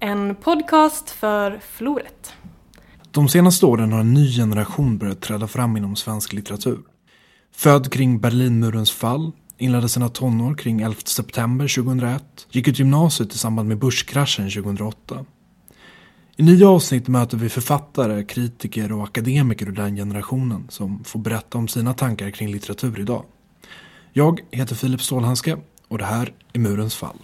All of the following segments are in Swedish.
En podcast för Floret. De senaste åren har en ny generation börjat träda fram inom svensk litteratur. Född kring Berlinmurens fall, inledde sina tonår kring 11 september 2001, gick ut gymnasiet i samband med börskraschen 2008. I nya avsnitt möter vi författare, kritiker och akademiker ur den generationen som får berätta om sina tankar kring litteratur idag. Jag heter Filip Stålhandske och det här är Murens fall.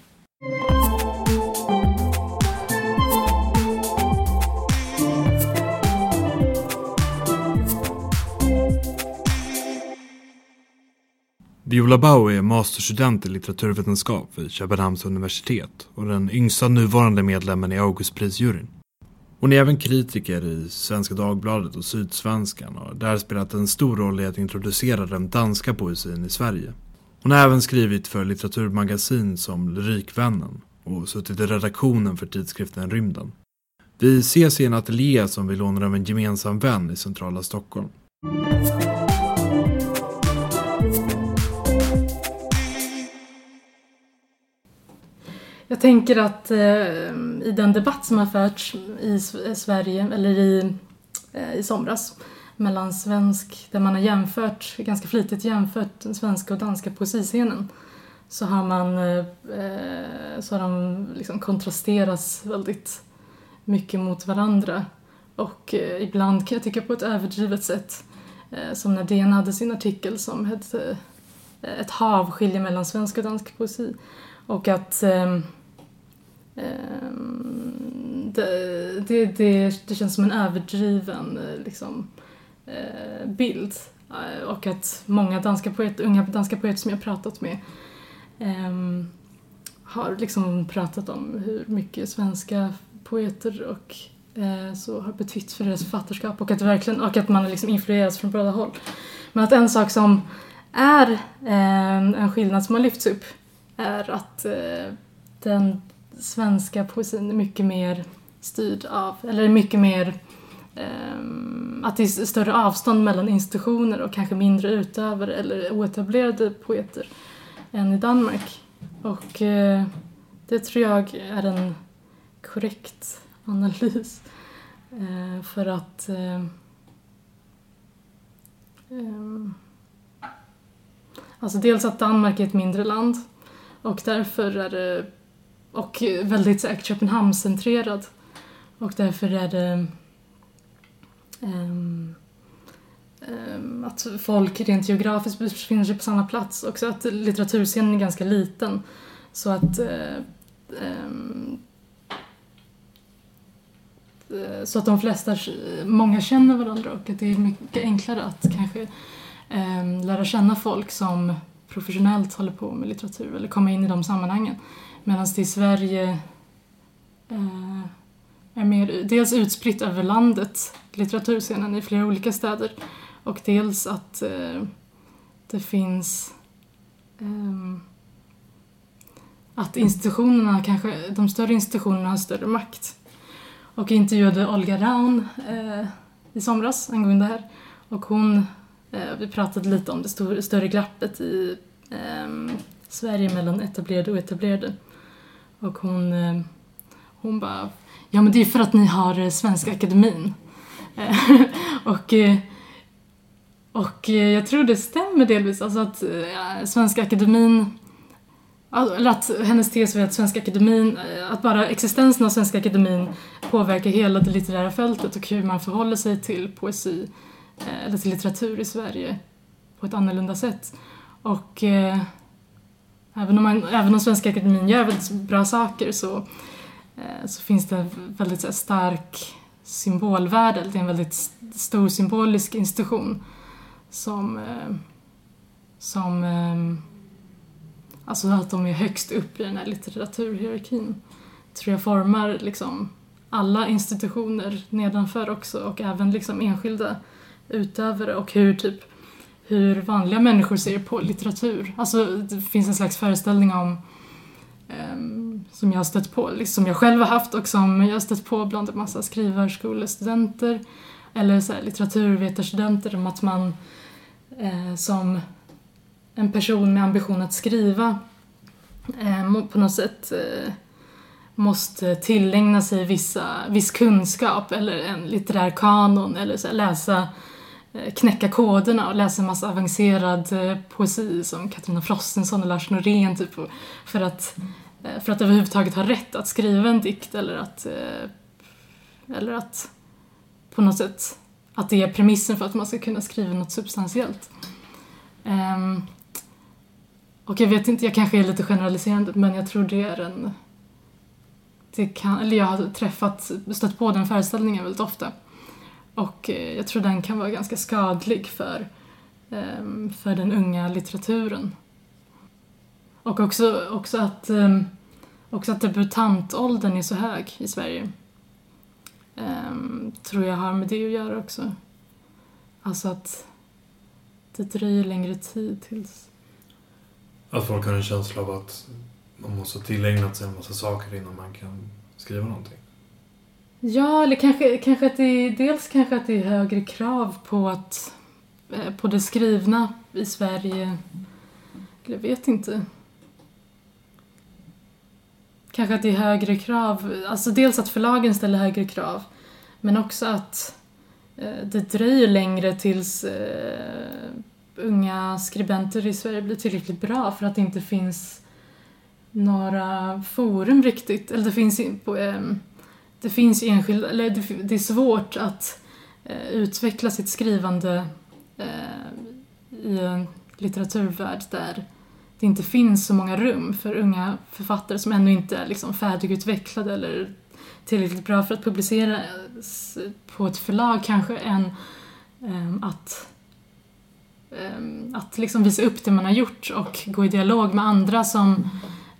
Viola Bau är masterstudent i litteraturvetenskap vid Köpenhamns universitet och den yngsta nuvarande medlemmen i Augustprisjuryn. Hon är även kritiker i Svenska Dagbladet och Sydsvenskan och har där spelat en stor roll i att introducera den danska poesin i Sverige. Hon har även skrivit för litteraturmagasin som Lyrikvännen och suttit i redaktionen för tidskriften Rymden. Vi ses i en ateljé som vi lånar av en gemensam vän i centrala Stockholm. Jag tänker att eh, i den debatt som har förts i eh, Sverige, eller i, eh, i somras, mellan svensk, där man har jämfört, ganska flitigt jämfört den svenska och danska poesiscenen, så har man, eh, eh så har de liksom kontrasterats väldigt mycket mot varandra. Och eh, ibland kan jag tycka på ett överdrivet sätt. Eh, som när DN hade sin artikel som hette eh, Ett hav skiljer mellan svensk och dansk poesi. Och att eh, det, det, det, det, känns som en överdriven eh, liksom, eh, bild. Eh, och att många danska poeter, unga danska poeter som jag pratat med eh, har liksom pratat om hur mycket svenska poeter och eh, så har betytt för deras författarskap och att, verkligen, och att man liksom influeras från båda håll. Men att en sak som är eh, en skillnad som har lyfts upp är att eh, den svenska poesin är mycket mer styrd av, eller mycket mer Um, att det är större avstånd mellan institutioner och kanske mindre utövare eller oetablerade poeter än i Danmark. Och uh, det tror jag är en korrekt analys. Uh, för att uh, um, Alltså dels att Danmark är ett mindre land och därför är det och väldigt säkert Köpenhamnscentrerad och därför är det um, um, att folk rent geografiskt befinner sig på samma plats. Också att litteraturscenen är ganska liten. Så att um, så att de flesta, många känner varandra och att det är mycket enklare att kanske lära känna folk som professionellt håller på med litteratur eller komma in i de sammanhangen. Medan det i Sverige eh, är mer dels utspritt över landet, litteraturscenen i flera olika städer, och dels att eh, det finns eh, att institutionerna, kanske de större institutionerna har större makt. Och jag intervjuade Olga Raun eh, i somras angående det här och hon, Eh, vi pratade lite om det stor, större glappet i ehm, Sverige mellan etablerade och etablerade. Och hon, eh, hon bara Ja men det är för att ni har eh, Svenska Akademin. och, och jag tror det stämmer delvis, alltså att Svenska Akademin eller att hennes tes var att Svenska Akademin, att bara existensen av Svenska Akademin påverkar hela det litterära fältet och hur man förhåller sig till poesi Eh, eller till litteratur i Sverige på ett annorlunda sätt. Och eh, även, om man, även om Svenska Akademin gör väldigt bra saker så Eh, så finns det väldigt så här, stark symbolvärde, det är en väldigt stor symbolisk institution som, eh, som eh, alltså att de är högst upp i den här litteraturhierarkin tror jag formar liksom alla institutioner nedanför också och även liksom enskilda utövare och hur typ hur vanliga människor ser på litteratur. Alltså det finns en slags föreställning om um, som jag har stött på, liksom, som jag själv har haft och som jag har stött på bland en massa skrivarskolestudenter eller så här, litteraturvetarstudenter om att man eh, som en person med ambition att skriva eh, på något sätt eh, måste tillägna sig vissa, viss kunskap eller en litterär kanon eller så här, läsa Eh, knäcka koderna och läsa en massa avancerad eh, poesi som Katarina Frostenson och Lars Norén typ för att, eh, för att överhuvudtaget ha rätt att skriva en dikt eller att eller att på något sätt att det är premissen för att man ska kunna skriva något substantiellt. Ehm, och jag vet inte, jag kanske är lite generaliserande men jag tror det är en det kan, eller jag har träffat, stött på den föreställningen väldigt ofta. Och eh, jag tror den kan vara ganska skadlig för, ehm, för den unga litteraturen. Och också, också, att, ehm, också att debutantåldern är så hög i Sverige. Ehm, tror jag har med det att göra också. Alltså att det dröjer längre tid tills... Att folk har en känsla av att man måste ha tillägnat sig en massa saker innan man kan skriva någonting. Ja, eller kanske, kanske att det är, dels kanske att det är högre krav på att eh, på det skrivna i Sverige. Jag vet inte. Kanske att det är högre krav, alltså dels att förlagen ställer högre krav men också att eh, det dröjer längre tills eh, unga skribenter i Sverige blir tillräckligt bra för att det inte finns några forum riktigt, eller det finns på, ehm, det finns enskilda, eller det, det är svårt att eh, utveckla sitt skrivande eh, i en litteraturvärld där det inte finns så många rum för unga författare som ännu inte är liksom färdigutvecklade eller tillräckligt bra för att publiceras eh, på ett förlag kanske än eh, att ehm, att liksom visa upp det man har gjort och gå i dialog med andra som,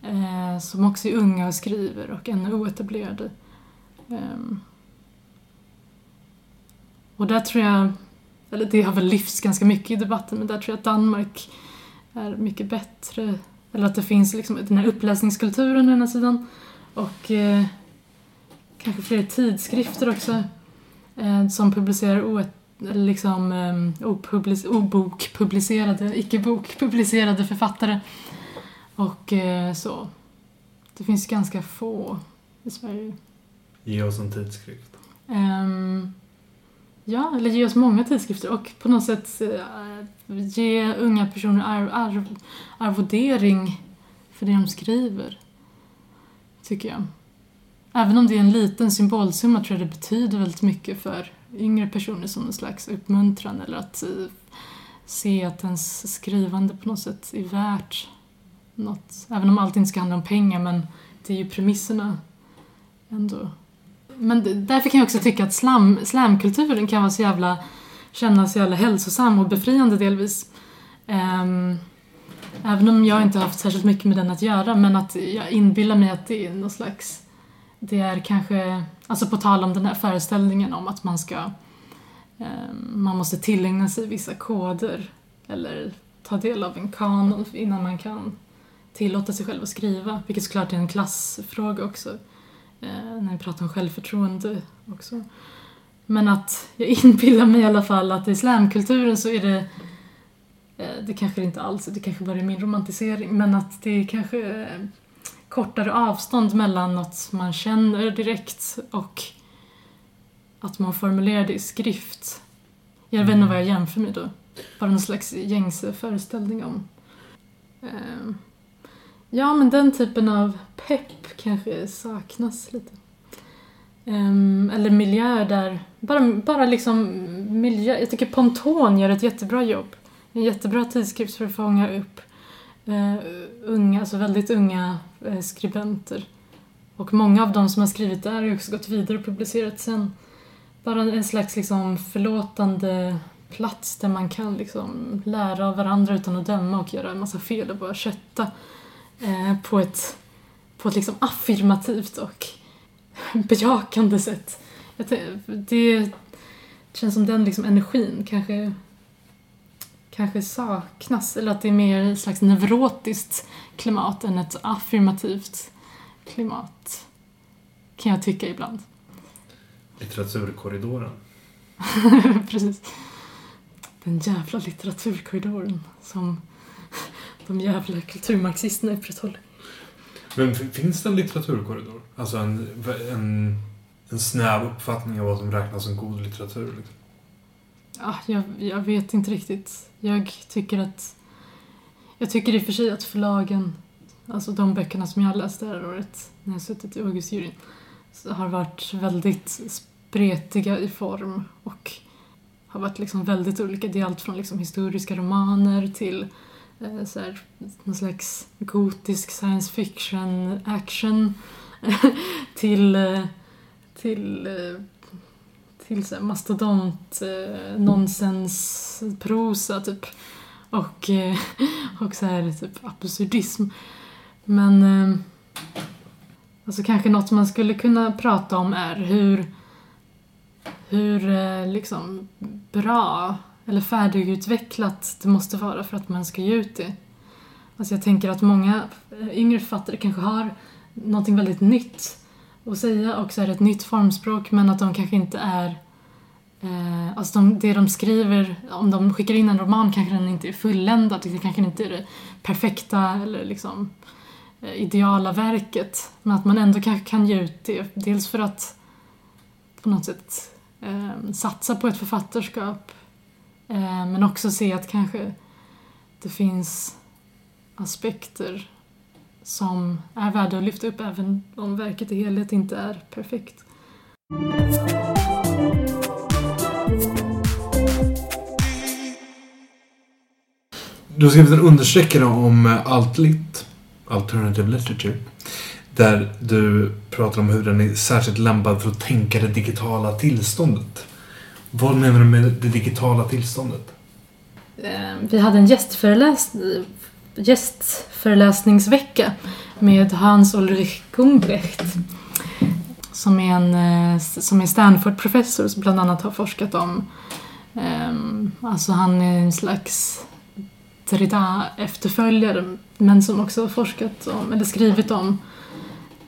eh, som också är unga och skriver och ännu oetablerade. Ehm. Och där tror jag, eller det har väl lyfts ganska mycket i debatten, men där tror jag att Danmark är mycket bättre. Eller att det finns liksom den här uppläsningskulturen å ena sidan och eh, kanske fler tidskrifter också eh, som publicerar liksom eh, opublic, obokpublicerade, icke-bokpublicerade författare. Och eh, så. Det finns ganska få i Sverige. Ge oss en tidskrift. Um, ja, eller ge oss många tidskrifter och på något sätt uh, ge unga personer arv, arv, arvodering för det de skriver. Tycker jag. Även om det är en liten symbolsumma tror jag det betyder väldigt mycket för yngre personer som en slags uppmuntran eller att uh, se att ens skrivande på något sätt är värt något. Även om allt inte ska handla om pengar men det är ju premisserna ändå men därför kan jag också tycka att slam, slamkulturen kan vara så jävla, kännas så jävla hälsosam och befriande delvis. Um, även om jag inte har haft särskilt mycket med den att göra, men att jag inbillar mig att det är någon slags, det är kanske, alltså på tal om den här föreställningen om att man ska, um, man måste tillägna sig vissa koder eller ta del av en kanon innan man kan tillåta sig själv att skriva, vilket såklart är en klassfråga också när vi pratar om självförtroende också. Men att jag inbillar mig i alla fall att i slamkulturen så är det eh, det kanske det inte alls det kanske bara är min romantisering, men att det är kanske eh, kortare avstånd mellan något man känner direkt och att man formulerar det i skrift. Jag vet inte vad jag jämför med då. Bara någon slags gängse föreställning om. Ehm, Ja, men den typen av pepp kanske saknas lite. Um, eller miljö där, bara, bara liksom miljö. Jag tycker Ponton gör ett jättebra jobb. En jättebra tidskrift för att fånga upp uh, unga, alltså väldigt unga uh, skribenter. Och många av dem som har skrivit där har ju också gått vidare och publicerat sen. Bara en slags liksom förlåtande plats där man kan liksom lära av varandra utan att döma och göra en massa fel och bara kötta eh, på ett, på ett liksom affirmativt och bejakande sätt. Det känns som den liksom energin kanske, kanske saknas, eller att det är mer ett slags neurotiskt klimat än ett affirmativt klimat. Kan jag tycka ibland. Litteraturkorridoren. Precis. Den jävla litteraturkorridoren som de jävla kulturmarxisterna upprätthåller. Men finns det en litteraturkorridor? Alltså en, en, en snäv uppfattning av vad som räknas som god litteratur? Liksom. Ja, jag, jag vet inte riktigt. Jag tycker att... Jag tycker i och för sig att förlagen, alltså de böckerna som jag har läst det här året när jag suttit i Augustjuryn, har varit väldigt spretiga i form och har varit liksom väldigt olika. Det är allt från liksom historiska romaner till Eh, så här, någon slags gotisk science fiction action till, eh, till eh, till så här mastodont eh, nonsensprosa typ. Och, och så här typ absurdism. Men alltså kanske något man skulle kunna prata om är hur hur liksom bra eller färdigutvecklat det måste vara för att man ska ge ut det. Alltså jag tänker att många eh, yngre författare kanske har någonting väldigt nytt att säga och så är det ett nytt formspråk men att de kanske inte är eh, alltså de, det de skriver, om de skickar in en roman kanske den inte är fulländad, det kanske inte är det perfekta eller liksom eh, ideala verket men att man ändå kanske kan ge ut det, dels för att på något sätt eh, satsa på ett författarskap Eh, men också se att kanske det finns aspekter som är värda att lyfta upp även om verket i helhet inte är perfekt. Du har skrivit en understreckare om eh, altlit, Alternative Literature. Där du pratar om hur den är särskilt lämpad för att tänka det digitala tillståndet. Vad menar du med det digitala tillståndet? Ehm, vi hade en gästföreläs gästföreläsningsvecka med Hans Ulrich Gumbrecht som är en eh, som är Stanford-professor som bland annat har forskat om ehm, alltså han är en slags Derrida-efterföljare men som också har forskat om, eller skrivit om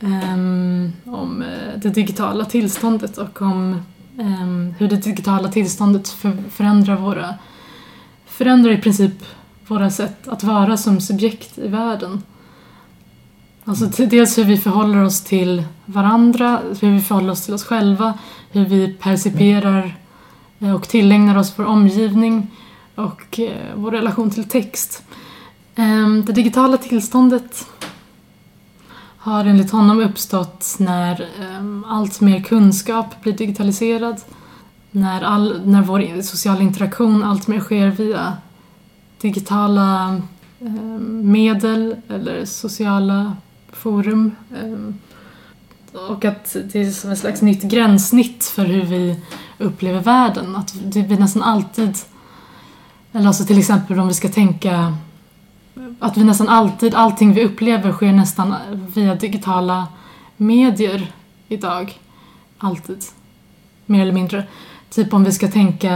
ehm, om eh, det digitala tillståndet och om Ehm, hur det digitala tillståndet förändrar våra förändrar i princip våra sätt att vara som subjekt i världen. Alltså dels hur vi förhåller oss till varandra, hur vi förhåller oss till oss själva, hur vi perciperar eh, och tillägnar oss vår omgivning och eh, vår relation till text. Ehm, det digitala tillståndet har enligt honom uppstått när ehm, allt mer kunskap blir digitaliserad, när, all, när vår sociala interaktion allt mer sker via digitala ehm, medel eller sociala forum. Ehm, och att det är som ett slags nytt gränssnitt för hur vi upplever världen. Att det blir nästan alltid, eller alltså till exempel om vi ska tänka att vi nästan alltid, allting vi upplever sker nästan via digitala medier idag. Alltid. Mer eller mindre. Typ om vi ska tänka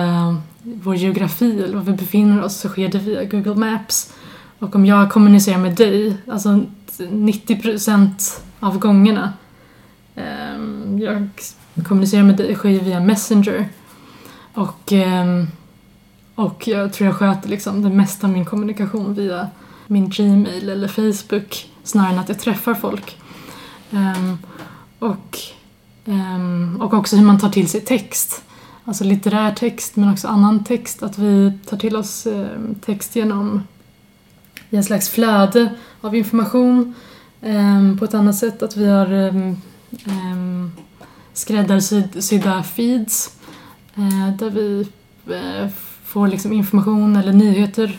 vår geografi eller var vi befinner oss så sker det via Google Maps. Och om jag kommunicerar med dig, alltså 90% av gångerna eh, jag kommunicerar med dig sker via Messenger. Och, eh, och jag tror jag sköter liksom det mesta av min kommunikation via min Gmail eller Facebook snarare än att jag träffar folk. Um, och, um, och också hur man tar till sig text. Alltså litterär text men också annan text. Att vi tar till oss ehm, text genom i en slags flöde av information ehm, på ett annat sätt. Att vi har um, skräddarsydda feeds eh, där vi eh, får liksom information eller nyheter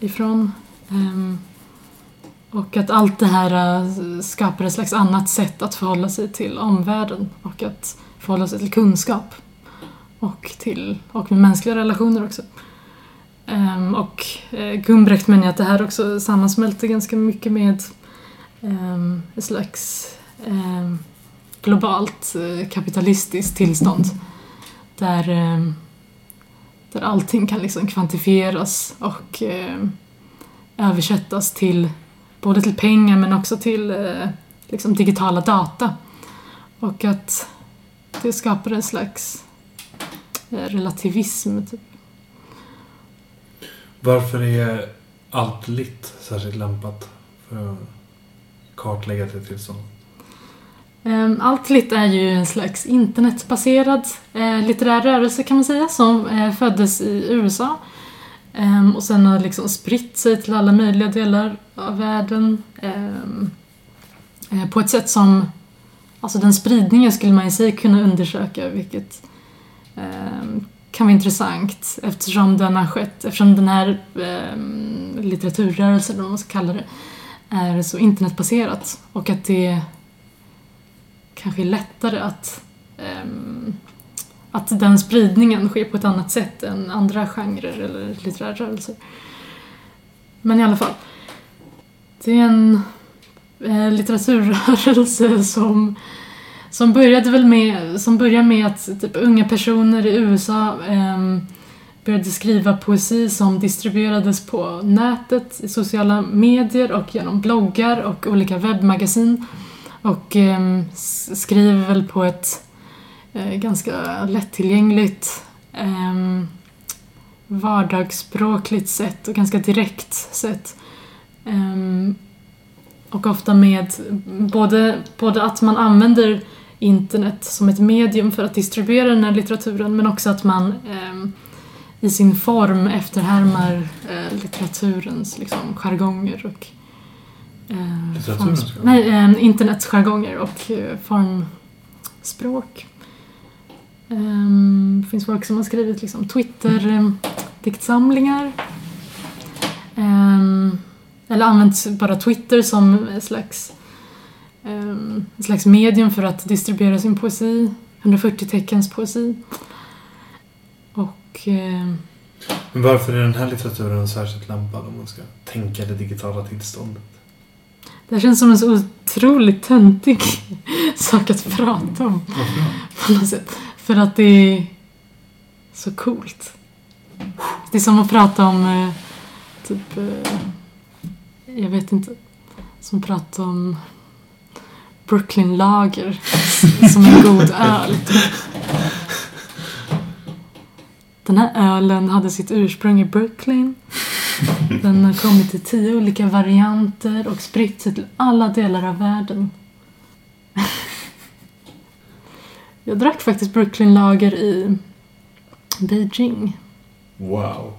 ifrån. Um, och att allt det här eh, skapar ett slags annat sätt att förhålla sig till omvärlden och att förhålla sig till kunskap. Och, till, och med mänskliga relationer också. Um, och uh, Gumbrecht menar att det här också sammansmälter ganska mycket med um, ett slags um, globalt uh, kapitalistiskt tillstånd. Där, um, där allting kan liksom kvantifieras och um, översättas till både till pengar men också till eh, liksom digitala data. Och att det skapar en slags eh, relativism. Typ. Varför är alt-lit särskilt lämpat för att kartlägga det tillstånd? Um, Altlit är ju en slags internetbaserad eh, litterär rörelse kan man säga som föddes i USA um, och sen har liksom spritt sig till alla möjliga delar av världen. Um, på ett sätt som Alltså den spridningen skulle man i sig kunna undersöka vilket um, kan vara intressant eftersom den har skett, eftersom den här litteraturrörelsen, eller vad man ska kalla det, är så internetbaserat och att det kanske är lättare att att den spridningen sker på ett annat sätt än andra genrer eller litterära rörelser. Men i alla fall. Det är en eh, litteraturrörelse som som började väl med, som började med att typ, unga personer i USA eh, började skriva poesi som distribuerades på nätet, i sociala medier och genom bloggar och olika webbmagasin. Och eh, skriver väl på ett ganska lättillgängligt eh, vardagsspråkligt sätt och ganska direkt sätt. Um, och ofta med både, både att man använder internet som ett medium för att distribuera den här litteraturen men också att man eh, i sin form efterhärmar eh, litteraturens liksom, jargonger och eh, jargonger? Nej, eh, internets jargonger och eh, formspråk. Um, det finns folk som har skrivit liksom, Twitter-diktsamlingar. Um, eller använt bara Twitter som ett slags, um, ett slags medium för att distribuera sin poesi. 140 teckens poesi. Och... Uh, Men varför är den här litteraturen särskilt lämpad om man ska tänka det digitala tillståndet? Det här känns som en så otroligt töntig sak att prata om. Varför På något sätt. För att det är så coolt. Det är som att prata om eh, typ eh, jag vet inte, som att prata om Brooklyn Lager som en god öl. Den här ölen hade sitt ursprung i Brooklyn. Den har kommit i tio olika varianter och spritt sig till alla delar av världen. Jag drack faktiskt Brooklyn Lager i Beijing. Wow.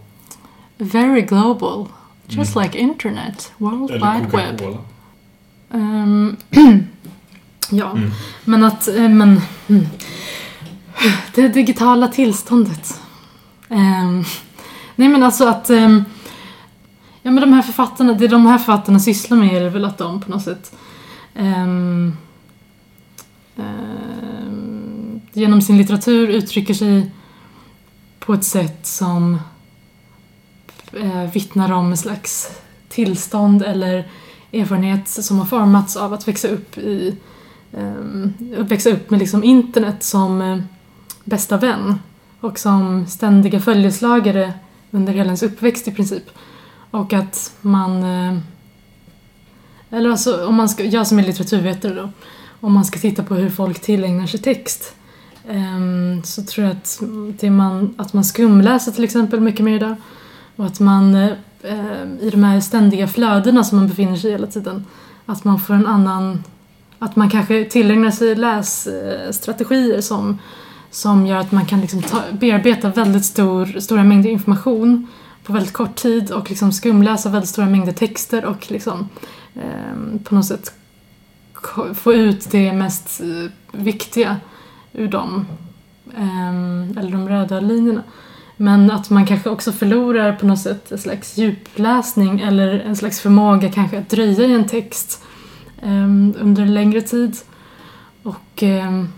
Very global. Just mm. like internet, World Wide Web. Um, ja, mm. men att, eh, men, mm. det digitala tillståndet. Um, nej men alltså att, um, ja men de här författarna, det de här författarna sysslar med är väl att de på något sätt um, genom sin litteratur uttrycker sig på ett sätt som eh, vittnar om en slags tillstånd eller erfarenhet som har formats av att växa upp i eh, växa upp med liksom internet som eh, bästa vän och som ständiga följeslagare under hela ens uppväxt i princip. Och att man eh, eller alltså om man ska, jag som är litteraturvetare då, om man ska titta på hur folk tillägnar sig text Ehm, så tror jag att, det man, att man skumläser till exempel mycket mer idag. Och att man eh, eh, i de här ständiga flödena som man befinner sig i hela tiden, att man får en annan, att man kanske tillägnar sig lässtrategier som, som gör att man kan liksom ta, bearbeta väldigt stor, stora mängder information på väldigt kort tid och liksom skumläsa väldigt stora mängder texter och liksom eh, på något sätt få ut det mest eh, viktiga ur dem. Ehm, eller de röda linjerna. Men att man kanske också förlorar på något sätt en slags djupläsning eller en slags förmåga kanske att dröja i en text um, under en längre tid. Och, um,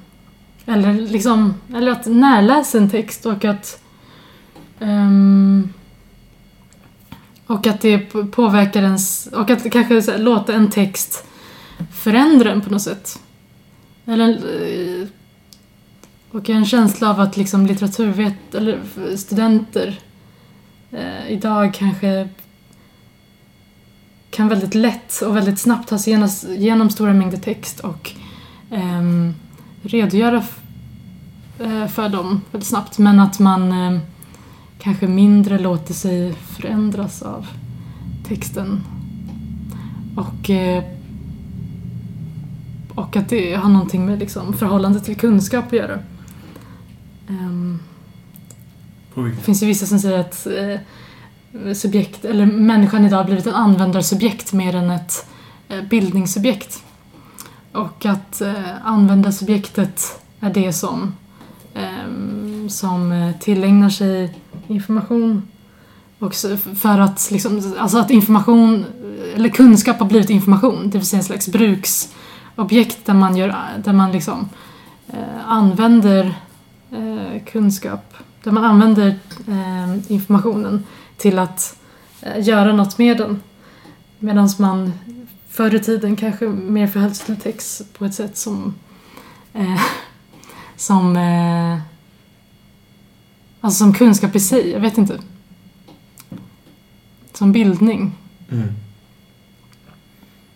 eller, liksom, eller att närläsa en text och att um, och att det påverkar ens, och att kanske här, låta en text förändra en på något sätt. Eller eh, och jag har en känsla av att liksom litteraturvet eller studenter eh, idag kanske kan väldigt lätt och väldigt snabbt ta sig genom, genom stora mängder text och eh, redogöra eh, för dem väldigt snabbt men att man eh, kanske mindre låter sig förändras av texten. Och eh, och att det har någonting med liksom, förhållande till kunskap att göra. Um, det finns ju vissa som säger att eh, subjekt, eller människan idag har blivit ett användarsubjekt mer än ett eh, bildningssubjekt. Och att eh, användarsubjektet är det som, ehm, som eh, tillägnar sig information. Och för att, liksom, alltså att information, eller kunskap har blivit information, det vill säga en slags bruksobjekt där man, gör, där man liksom, eh, använder kunskap, där man använder eh, informationen till att eh, göra något med den. Medan man förr i tiden kanske mer förhöll sig till text på ett sätt som eh, som eh, alltså som kunskap i sig, jag vet inte. Som bildning. Mm.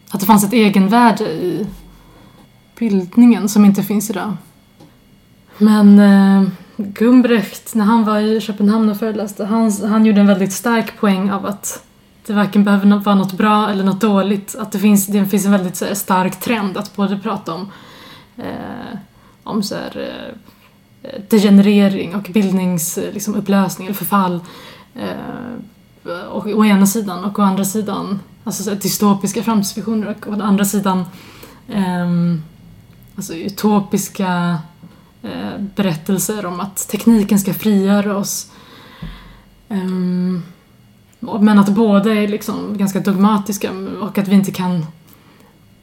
Att det fanns ett egenvärde i bildningen som inte finns idag. Men eh, Gumbrecht, när han var i Köpenhamn och föreläste, han, han gjorde en väldigt stark poäng av att det varken behöver vara något bra eller något dåligt. Att det finns, det finns en väldigt så här, stark trend att både prata om, eh, om så här, eh, degenerering och bildningsupplösning eh, liksom, eller förfall eh, och, å ena sidan och å andra sidan alltså så här, dystopiska framtidsvisioner och å andra sidan eh, alltså utopiska Eh, berättelser om att tekniken ska frigöra oss. Ehm, men att båda är liksom ganska dogmatiska och att vi inte kan...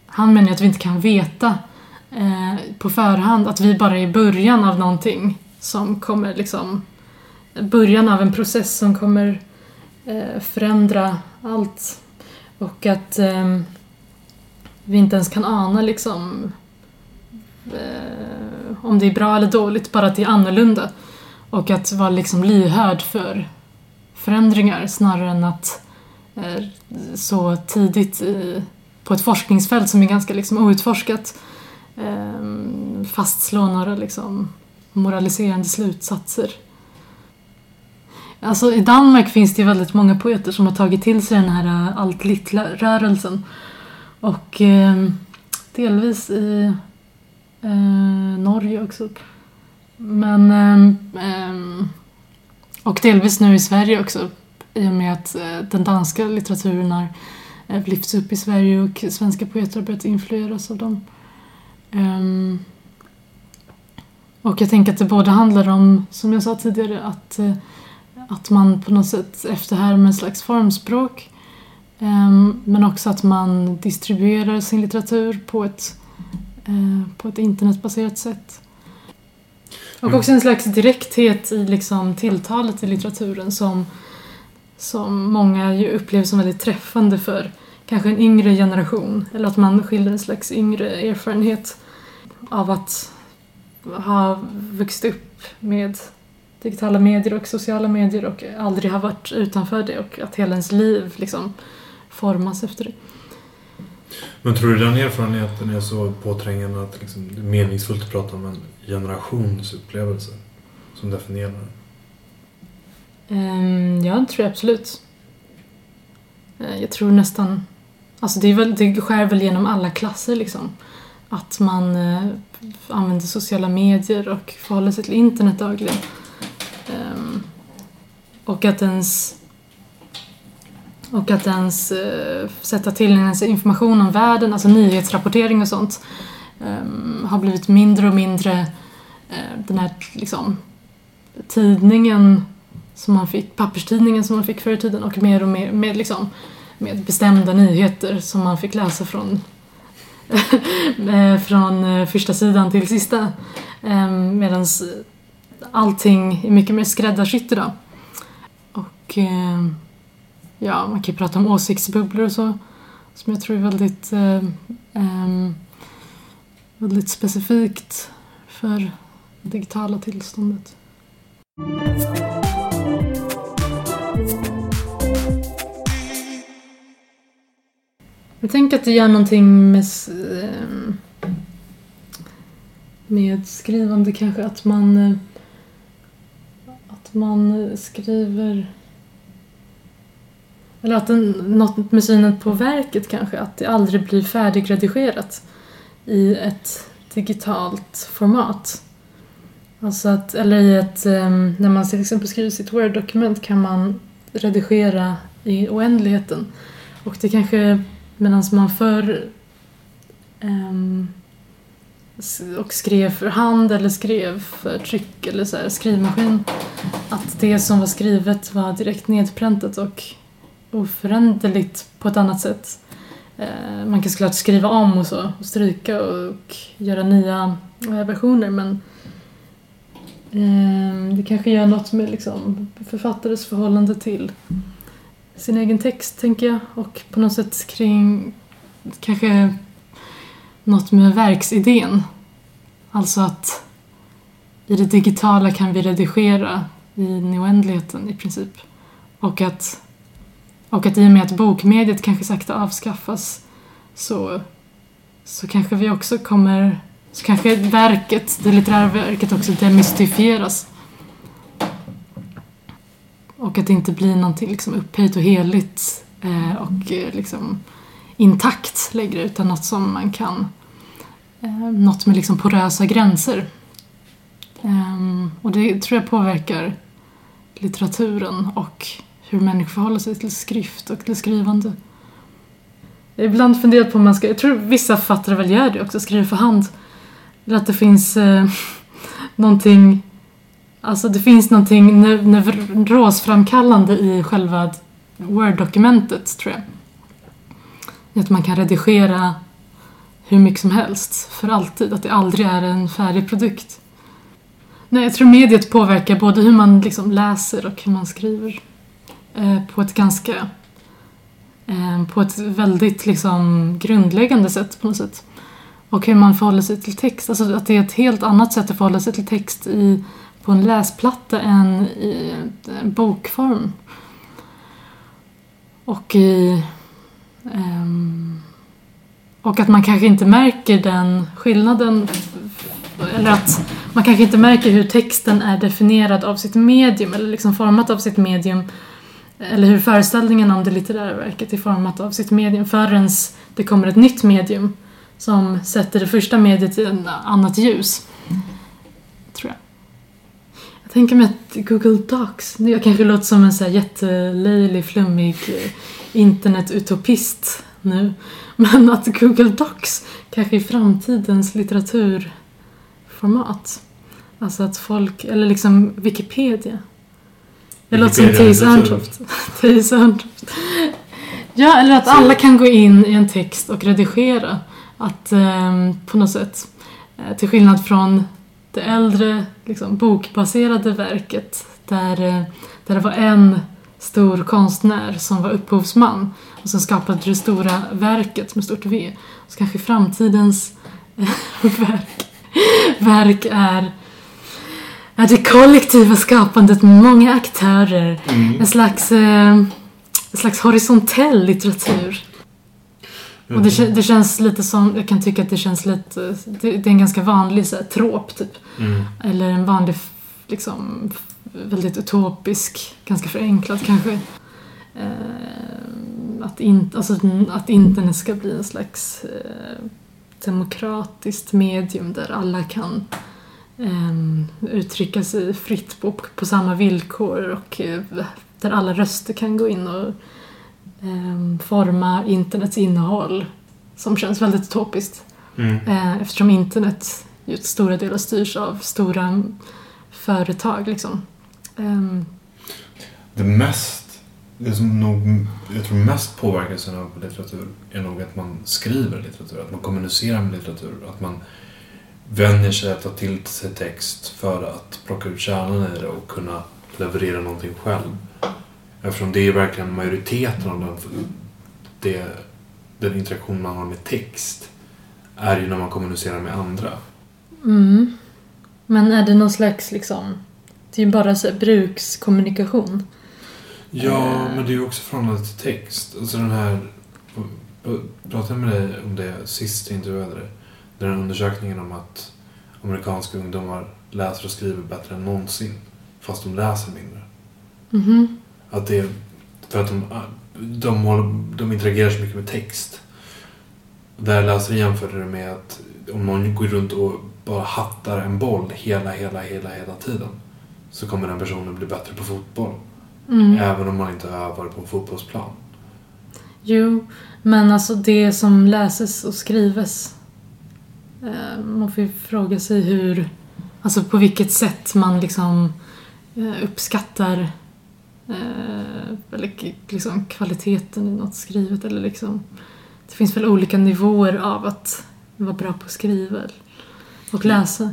Han menar att vi inte kan veta eh, på förhand att vi bara är i början av någonting som kommer liksom... Början av en process som kommer eh, förändra allt. Och att ehm, vi inte ens kan ana liksom om det är bra eller dåligt, bara att det är annorlunda. Och att vara liksom lyhörd för förändringar snarare än att eh, så tidigt i, på ett forskningsfält som är ganska liksom outforskat eh, fastslå några liksom moraliserande slutsatser. Alltså i Danmark finns det väldigt många poeter som har tagit till sig den här eh, allt allt rörelsen Och eh, delvis i eh, Norge också. Men eh, och delvis nu i Sverige också i och med att eh, den danska litteraturen har eh, lyfts upp i Sverige och svenska poeter har börjat influeras av dem. Um, och jag tänker att det både handlar om, som jag sa tidigare, att, eh, att man på något sätt efterhärmar en slags formspråk um, men också att man distribuerar sin litteratur på ett, uh, på ett internetbaserat sätt. Och mm. också en slags direkthet i liksom tilltalet i litteraturen som, som många ju upplever som väldigt träffande för kanske en yngre generation. Eller att man skildrar en slags yngre erfarenhet av att ha vuxit upp med digitala medier och sociala medier och aldrig ha varit utanför det och att hela ens liv liksom formas efter det. Men tror du den erfarenheten är så påträngande att liksom, det är meningsfullt att prata om en generations upplevelse som definierar den? Um, ja, det tror jag absolut. Eh, jag tror nästan... Alltså det, är väl, det skär väl genom alla klasser liksom. Att man eh, använder sociala medier och förhåller sig till internet dagligen. Um, och att ens och att ens eh, sätta till ens information om världen, alltså nyhetsrapportering och sånt, eh, har blivit mindre och mindre eh, den här liksom, tidningen som man fick, papperstidningen som man fick förr i tiden och mer och mer med, liksom, med bestämda nyheter som man fick läsa från eh, från eh, första sidan till sista. Ehm, Medan allting är mycket mer skräddarsytt idag. Och ehm, ja, man kan ju prata om åsiktsbubblor och så. Som jag tror är väldigt, eh, eh, väldigt specifikt för det digitala tillståndet. Jag tänker att det gör någonting med, ehm, med skrivande kanske, att man, eh, att man skriver eller att den, något med synen på verket kanske, att det aldrig blir färdigredigerat. i ett digitalt format. Alltså att, eller i ett, ehm, när man till exempel skriver sitt Word-dokument kan man redigera i oändligheten. Och det kanske, medan man förr um, ehm, och skrev för hand eller skrev för tryck eller så här, skrivmaskin. Att det som var skrivet var direkt nedpräntat och oföränderligt på ett annat sätt. Eh, man kan såklart skriva om och så, och stryka och göra nya versioner men eh, det kanske gör något med liksom författares förhållande till sin egen text, tänker jag. Och på något sätt kring kanske något med verksidén. Alltså att i det digitala kan vi redigera i oändligheten i princip. Och att, och att i och med att bokmediet kanske sakta avskaffas så, så kanske vi också kommer så kanske verket, det litterära verket också demystifieras. Och att det inte blir någonting liksom upphöjt och heligt eh, och eh, liksom intakt längre utan något som man kan eh, något med liksom porösa gränser. Um, och det tror jag påverkar litteraturen och hur människor förhåller sig till skrift och till skrivande. Jag har ibland funderat på om man ska, jag tror vissa författare väl gör det också, skriver för hand. Eller att det finns eh, någonting, alltså det finns någonting neurosframkallande i själva Word-dokumentet tror jag. Att man kan redigera hur mycket som helst, för alltid. Att det aldrig är en färdig produkt. Nej, jag tror mediet påverkar både hur man liksom läser och hur man skriver. Eh, på ett ganska... Eh, på ett väldigt liksom grundläggande sätt på något sätt. Och hur man förhåller sig till text. Alltså att det är ett helt annat sätt att förhålla sig till text i, på en läsplatta än i en bokform. Och i... Um, och att man kanske inte märker den skillnaden eller att man kanske inte märker hur texten är definierad av sitt medium eller liksom format av sitt medium eller hur föreställningen om det litterära verket är format av sitt medium förrän det kommer ett nytt medium som sätter det första mediet i ett annat ljus. Tror jag. Jag tänker mig att Google Docs, jag kanske låter som en så här jättelöjlig, flummig eh, internetutopist nu. Men att Google Docs kanske är framtidens litteraturformat. Alltså att folk, eller liksom Wikipedia. Det låter som Theis Örntroft. Örntroft. Ja, eller att alla kan gå in i en text och redigera. Att eh, på något sätt, eh, till skillnad från det äldre liksom, bokbaserade verket där, eh, där det var en stor konstnär som var upphovsman och som skapade det stora verket med stort V. Så kanske framtidens verk, verk är, är det kollektiva skapandet med många aktörer. Mm. En, slags, eh, en slags horisontell litteratur. Mm. Och det, det, känns lite som, jag kan tycka att det känns lite, det, det är en ganska vanlig så här, trop typ. Mm. Eller en vanlig, liksom, väldigt utopisk, ganska förenklad kanske. Eh, att, in, alltså, att internet ska bli en slags eh, demokratiskt medium där alla kan uttrycka sig fritt på, på samma villkor och eh, där alla röster kan gå in och eh, forma internets innehåll som känns väldigt utopiskt. Mm. Eh, eftersom internet ju till stora delar styrs av stora företag liksom. Um, det mest, det som nog, jag tror mest påverkelsen av litteratur är nog att man skriver litteratur, att man kommunicerar med litteratur, att man vänjer sig att ta till sig text för att plocka ut kärnan i det och kunna leverera någonting själv. Eftersom det är verkligen majoriteten av den, det, den interaktion man har med text är ju när man kommunicerar med andra. Mm. Men är det någon slags liksom det är ju bara så brukskommunikation. Ja, men det är ju också förhållande till text. Alltså den här... Pratade med dig om det sist jag intervjuade dig. Den här undersökningen om att amerikanska ungdomar läser och skriver bättre än någonsin. Fast de läser mindre. Mm -hmm. Att det är för att de, de, håller, de interagerar så mycket med text. Där läsare jämförde det med att om någon går runt och bara hattar en boll hela, hela, hela, hela tiden så kommer den personen bli bättre på fotboll. Mm. Även om man inte övar på en fotbollsplan. Jo, men alltså det som läses och skrives. Eh, man får ju fråga sig hur, alltså på vilket sätt man liksom eh, uppskattar eh, eller liksom kvaliteten i något skrivet eller liksom det finns väl olika nivåer av att vara bra på att skriva och läsa.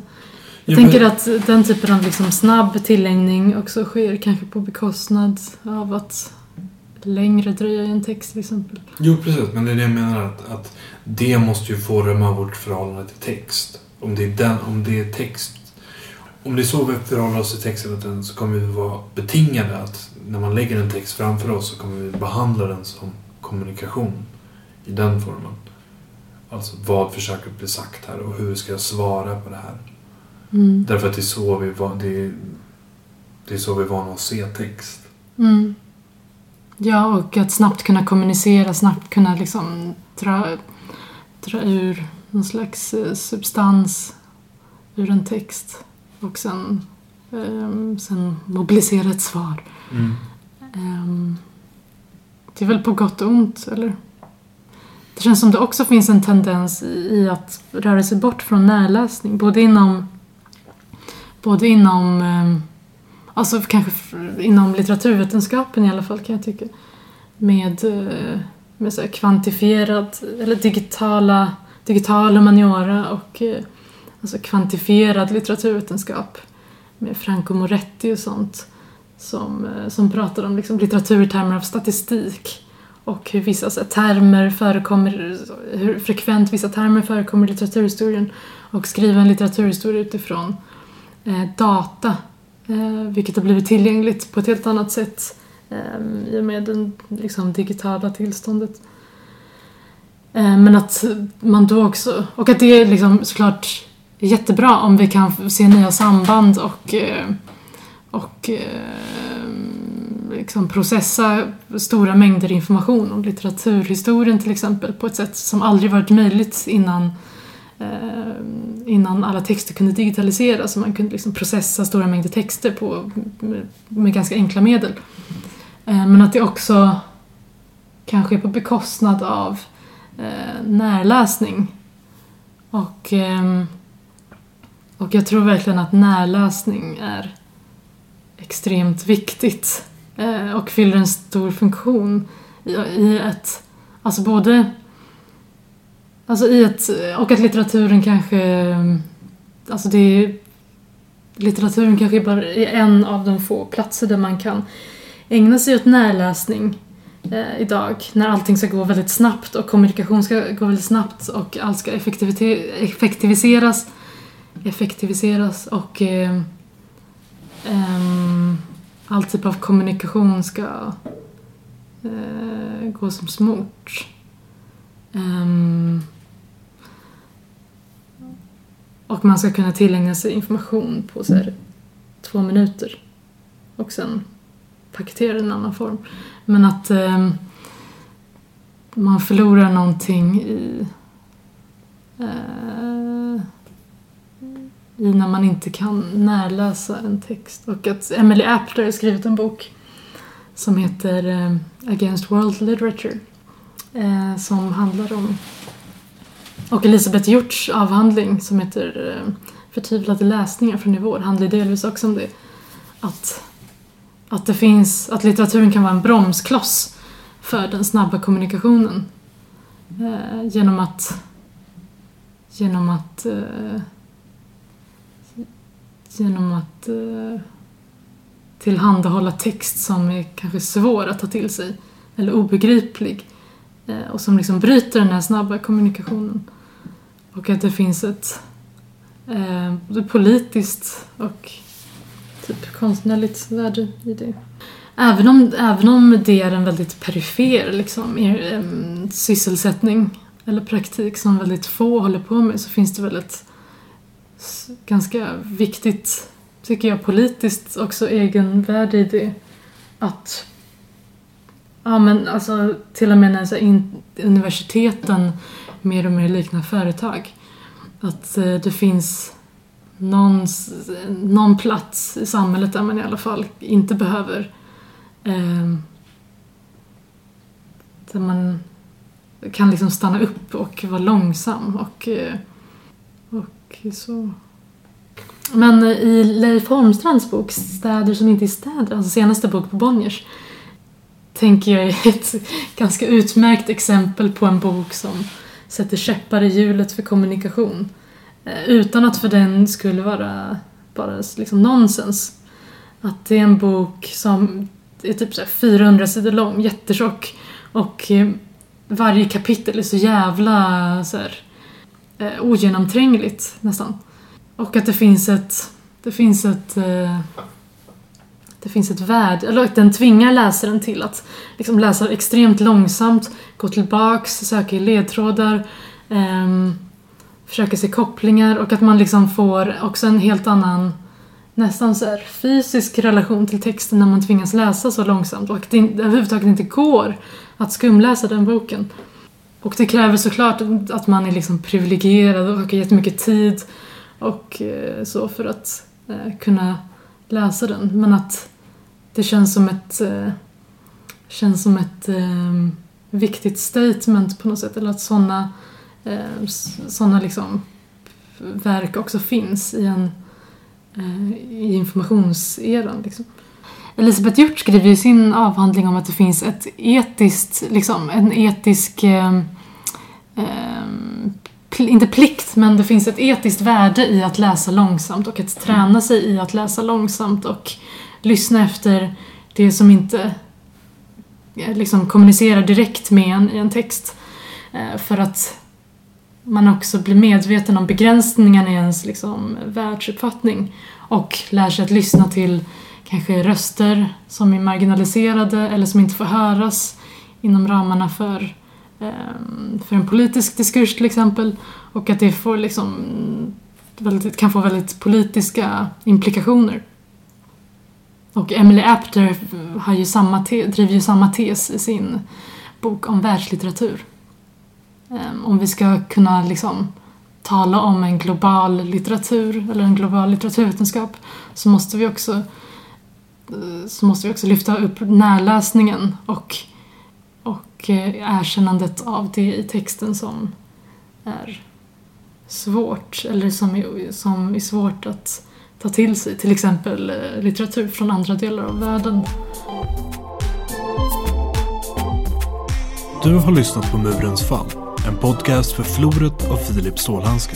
Jag Ja, tänker att den typen av liksom snabb tillägning också sker kanske på bekostnad av att längre dröja i en text till exempel. Jo, precis. Men det är det jag menar. Att, att det måste ju forma vårt förhållande till text. Om det är, den, om det är text... Om det är så vi förhåller oss till texten så kommer vi vara betingade att när man lägger en text framför oss så kommer vi behandla den som kommunikation i den formen. Alltså vad försöker bli sagt här och hur ska jag svara på det här? Mm. Därför att det är så vi, va- det är, det är så vi är vana att se text. Mm. Ja, och att snabbt kunna kommunicera, snabbt kunna liksom dra, dra ur någon slags eh, substans ur en text och sen, ehm, sen mobilisera ett svar. Ehm, det är väl på gott och ont, eller? Det känns som det också finns en tendens i, att röra sig bort från närläsning, både inom både inom ehm, Alltså kanske inom litteraturvetenskapen i alla fall kan jag tycka. Med, eh, med så här kvantifierad, eller digitala, digital humaniora och eh, alltså kvantifierad litteraturvetenskap. Med Franco Moretti och sånt. Som, eh, som pratar om liksom litteratur i termer av statistik. Och hur vissa så här, termer förekommer, hur frekvent vissa termer förekommer i litteraturhistorien. Och skriva en litteraturhistoria utifrån eh, data Eh, vilket har blivit tillgängligt på ett helt annat sätt eh, i och med det liksom, digitala tillståndet. Eh, men att man då också, och att det är liksom såklart jättebra om vi kan se nya samband och, eh, och eh, liksom processa stora mängder information om litteraturhistorien till exempel på ett sätt som aldrig varit möjligt innan eh, Eh, innan alla texter kunde digitaliseras och man kunde liksom processa stora mängder texter på, med, med ganska enkla medel. Eh, men att det också kanske är på bekostnad av eh, närläsning. Och, eh, och jag tror verkligen att närläsning är extremt viktigt eh, och fyller en stor funktion i, i ett, alltså både Alltså i ett, och att litteraturen kanske, alltså det är, litteraturen kanske bara är en av de få platser där man kan ägna sig åt närläsning eh, idag. När allting ska gå väldigt snabbt och kommunikation ska gå väldigt snabbt och allt ska effektiviseras, effektiviseras och eh, ehm, all typ av kommunikation ska eh, gå som smort. Ehm, och man ska kunna tillägna sig information på så här, två minuter. Och sen paketera den i en annan form. Men att eh, man förlorar någonting i, eh, i när man inte kan närläsa en text. Och att Emily Appler har skrivit en bok som heter eh, Against World Literature eh, som handlar om och Elisabeth Hjorts avhandling som heter eh, Förtvivlade läsningar från i vår handlar delvis också om det. Att, att det finns, att litteraturen kan vara en bromskloss för den snabba kommunikationen. Eh, genom att genom att eh, genom att eh, tillhandahålla text som är kanske svår att ta till sig eller obegriplig eh, och som liksom bryter den här snabba kommunikationen. Och att det finns ett eh, både politiskt och typ konstnärligt värde i det. Även om, även om det är en väldigt perifer liksom, er, em, sysselsättning eller praktik som väldigt få håller på med så finns det väl ett ganska viktigt, tycker jag, politiskt också egenvärde i det. Att Ja men alltså till och med när så in, universiteten mer och mer liknar företag. att eh, det finns någon, någon plats i samhället där man i alla fall inte behöver eh, där man kan liksom stanna upp och vara långsam och, eh, och så. Men eh, i Leif Holmstrands bok Städer som inte är städer, alltså senaste bok på Bonniers, tänker jag är ett ganska utmärkt exempel på en bok som sätter käppar i hjulet för kommunikation. Eh, utan att för den skulle vara bara liksom nonsens. Att det är en bok som är typ så 400 sidor lång, jättetjock och eh, varje kapitel är så jävla så här, eh, ogenomträngligt nästan. Och att det finns ett, det finns ett det finns ett värde, eller att den tvingar läsaren till att liksom läsa extremt långsamt, gå tillbaks, söka i ledtrådar, um, försöka se kopplingar och att man liksom får också en helt annan nästan så fysisk relation till texten när man tvingas läsa så långsamt och att det överhuvudtaget inte går att skumläsa den boken. Och det kräver såklart att man är liksom privilegierad och har jättemycket tid och eh, så för att eh, kunna läsa den. Men att det känns som ett, eh, känns som ett eh, viktigt statement på något sätt. Eller att sådana eh, såna liksom verk också finns i, en, eh, i informationseran. Liksom. Elisabeth Hjort skriver i sin avhandling om att det finns ett etiskt, liksom, en etisk eh, eh, inte plikt, men det finns ett etiskt värde i att läsa långsamt och att träna sig i att läsa långsamt och lyssna efter det som inte eh, liksom kommunicerar direkt med en i en text. Eh, för att man också blir medveten om begränsningarna i ens liksom, världsuppfattning och lär sig att lyssna till kanske röster som är marginaliserade eller som inte får höras inom ramarna för, ehm, för en politisk diskurs till exempel och att det får liksom, väldigt, kan få väldigt politiska implikationer. Och Emily Apter har ju samma driver ju samma tes i sin bok om världslitteratur. Ehm, om vi ska kunna liksom tala om en global litteratur eller en global litteraturvetenskap så måste vi också eh, så måste vi också lyfta upp närläsningen och, och eh, erkännandet av det i texten som är svårt eller som är, som är svårt att ta till sig till exempel eh, litteratur från andra delar av världen. Du har lyssnat på Murens fall, en podcast för Floret av Filip Stålhandske.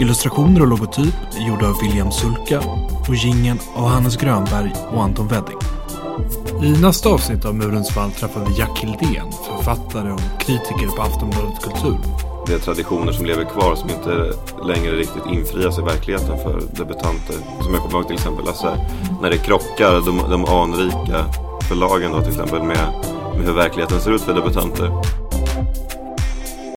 Illustrationer och logotyp är gjorda av William Sulka och gingen av Hannes Grönberg och Anton Wedding. I nästa avsnitt av Murens fall träffar vi Jack Hildén, författare och kritiker på Aftonbladet Kultur det är traditioner som lever kvar som inte längre riktigt infrias i verkligheten för debutanter. Som jag kommer ihåg till exempel, alltså, när det krockar, de, de anrika förlagen då till exempel med, med hur verkligheten ser ut för debutanter.